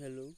hello?